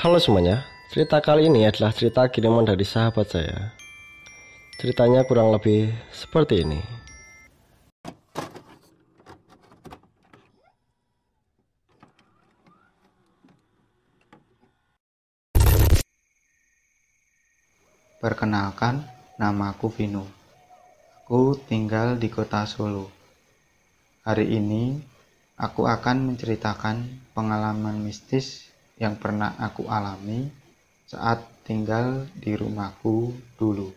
Halo semuanya, cerita kali ini adalah cerita kiriman dari sahabat saya. Ceritanya kurang lebih seperti ini. Perkenalkan, namaku Vino. Aku tinggal di kota Solo. Hari ini, aku akan menceritakan pengalaman mistis yang pernah aku alami saat tinggal di rumahku dulu.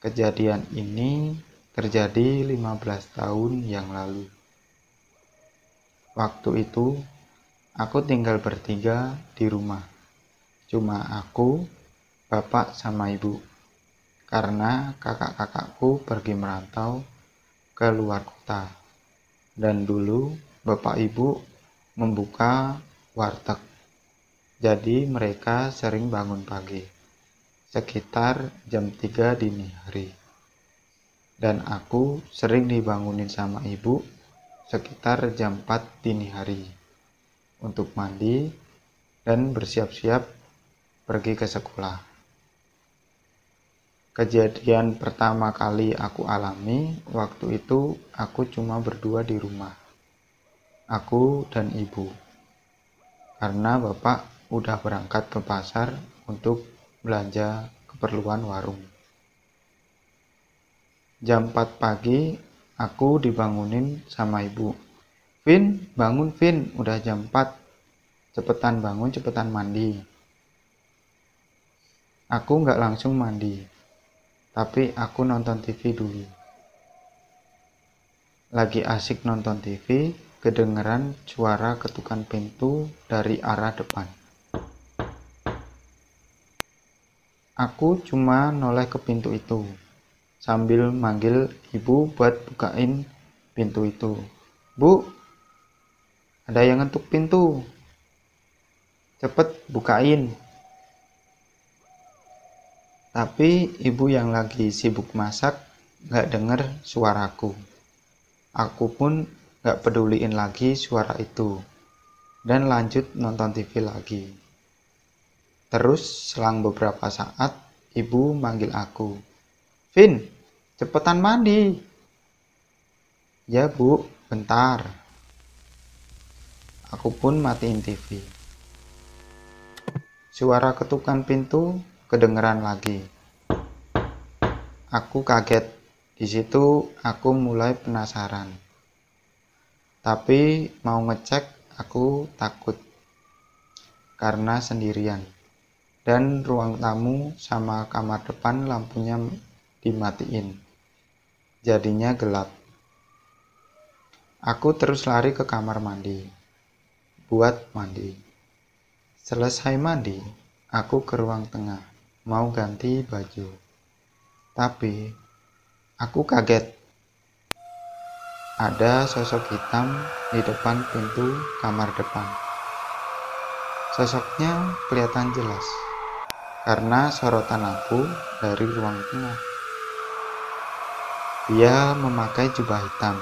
Kejadian ini terjadi 15 tahun yang lalu. Waktu itu, aku tinggal bertiga di rumah. Cuma aku, bapak sama ibu karena kakak-kakakku pergi merantau ke luar kota dan dulu bapak ibu membuka warteg jadi mereka sering bangun pagi sekitar jam 3 dini hari dan aku sering dibangunin sama ibu sekitar jam 4 dini hari untuk mandi dan bersiap-siap pergi ke sekolah Kejadian pertama kali aku alami waktu itu aku cuma berdua di rumah. Aku dan ibu. Karena bapak udah berangkat ke pasar untuk belanja keperluan warung. Jam 4 pagi aku dibangunin sama ibu. Vin, bangun Vin, udah jam 4. Cepetan bangun, cepetan mandi. Aku nggak langsung mandi tapi aku nonton TV dulu. Lagi asik nonton TV, kedengeran suara ketukan pintu dari arah depan. Aku cuma noleh ke pintu itu, sambil manggil ibu buat bukain pintu itu. Bu, ada yang ngetuk pintu. Cepet bukain. Tapi ibu yang lagi sibuk masak gak denger suaraku. Aku pun gak peduliin lagi suara itu. Dan lanjut nonton TV lagi. Terus selang beberapa saat, ibu manggil aku. Vin, cepetan mandi. Ya bu, bentar. Aku pun matiin TV. Suara ketukan pintu kedengeran lagi. Aku kaget. Di situ aku mulai penasaran. Tapi mau ngecek aku takut karena sendirian. Dan ruang tamu sama kamar depan lampunya dimatiin. Jadinya gelap. Aku terus lari ke kamar mandi. Buat mandi. Selesai mandi, aku ke ruang tengah mau ganti baju. Tapi aku kaget. Ada sosok hitam di depan pintu kamar depan. Sosoknya kelihatan jelas karena sorotan lampu dari ruang tengah. Dia memakai jubah hitam.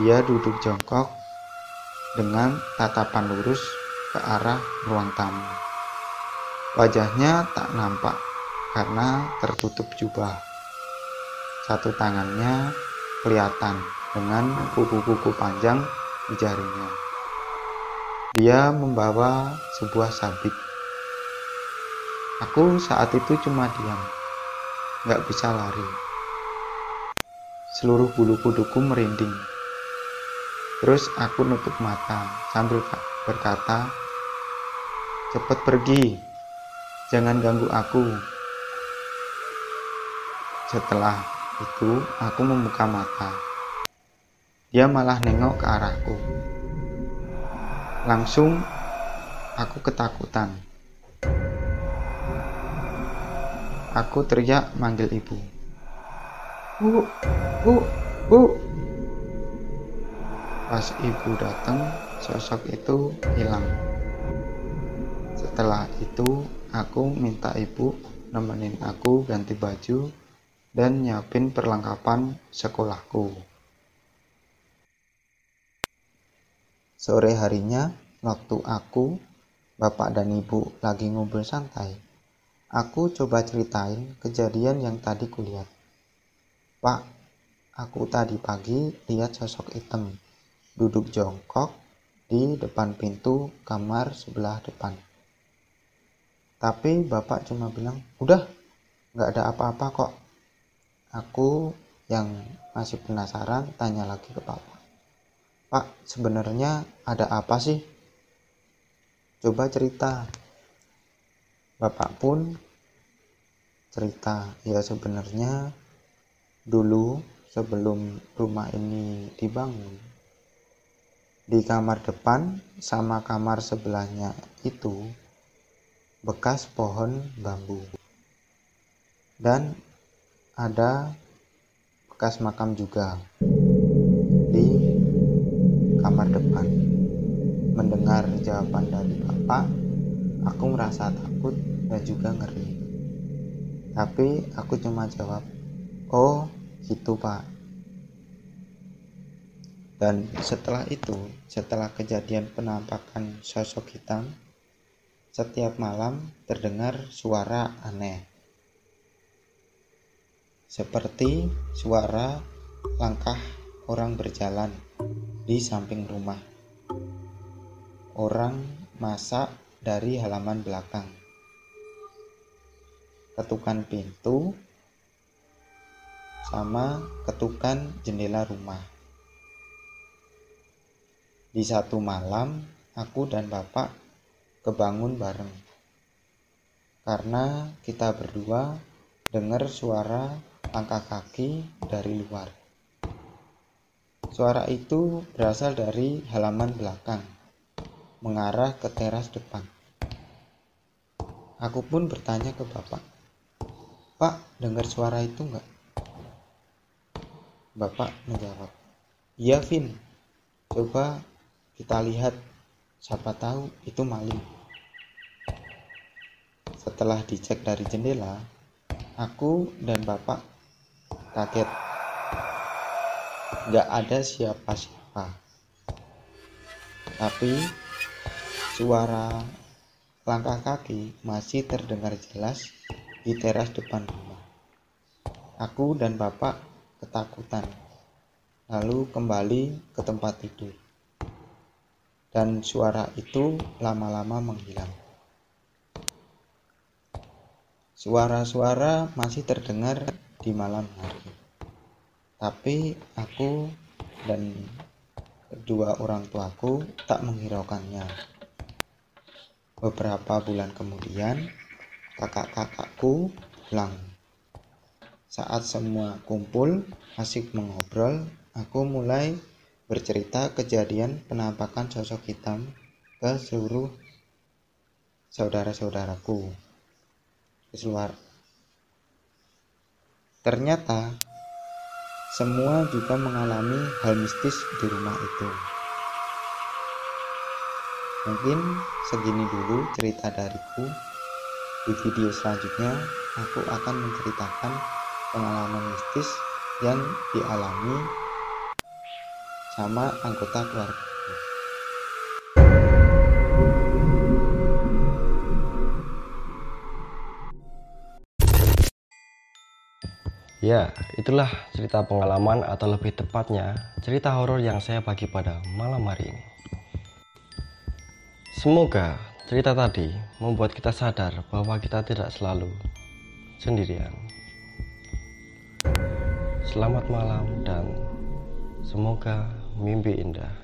Dia duduk jongkok dengan tatapan lurus ke arah ruang tamu. Wajahnya tak nampak karena tertutup jubah. Satu tangannya kelihatan dengan kuku-kuku panjang di jarinya. Dia membawa sebuah sabit. Aku saat itu cuma diam, nggak bisa lari. Seluruh bulu kuduku merinding. Terus aku nutup mata sambil berkata, "Cepat pergi, Jangan ganggu aku. Setelah itu, aku membuka mata. Dia malah nengok ke arahku. Langsung, aku ketakutan. Aku teriak manggil ibu. Bu, bu, bu. Pas ibu datang, sosok itu hilang. Setelah itu, aku minta ibu nemenin aku ganti baju dan nyiapin perlengkapan sekolahku. Sore harinya, waktu aku, bapak dan ibu lagi ngobrol santai, aku coba ceritain kejadian yang tadi kulihat. Pak, aku tadi pagi lihat sosok hitam duduk jongkok di depan pintu kamar sebelah depan. Tapi bapak cuma bilang, udah, nggak ada apa-apa kok. Aku yang masih penasaran tanya lagi ke bapak. Pak, sebenarnya ada apa sih? Coba cerita. Bapak pun cerita, ya sebenarnya dulu sebelum rumah ini dibangun, di kamar depan sama kamar sebelahnya itu bekas pohon bambu dan ada bekas makam juga mendengar jawaban dari bapak aku merasa takut dan juga ngeri. Tapi aku cuma jawab oh gitu pak. Dan setelah itu setelah kejadian penampakan sosok hitam setiap malam terdengar suara aneh, seperti suara langkah orang berjalan di samping rumah. Orang masak dari halaman belakang. Ketukan pintu sama ketukan jendela rumah. Di satu malam, aku dan bapak kebangun bareng. Karena kita berdua dengar suara langkah kaki dari luar. Suara itu berasal dari halaman belakang, mengarah ke teras depan. Aku pun bertanya ke bapak, Pak, dengar suara itu enggak? Bapak menjawab, Iya, Vin. Coba kita lihat Siapa tahu itu maling. Setelah dicek dari jendela, aku dan bapak kaget. Gak ada siapa-siapa. Tapi suara langkah kaki masih terdengar jelas di teras depan rumah. Aku dan bapak ketakutan, lalu kembali ke tempat tidur dan suara itu lama-lama menghilang. Suara-suara masih terdengar di malam hari, tapi aku dan kedua orang tuaku tak menghiraukannya. Beberapa bulan kemudian, kakak-kakakku pulang. Saat semua kumpul, asik mengobrol, aku mulai bercerita kejadian penampakan sosok hitam ke seluruh saudara-saudaraku. Ternyata semua juga mengalami hal mistis di rumah itu. Mungkin segini dulu cerita dariku. Di video selanjutnya, aku akan menceritakan pengalaman mistis yang dialami sama anggota keluarga. Ya, itulah cerita pengalaman atau lebih tepatnya cerita horor yang saya bagi pada malam hari ini. Semoga cerita tadi membuat kita sadar bahwa kita tidak selalu sendirian. Selamat malam dan semoga mimpi indah.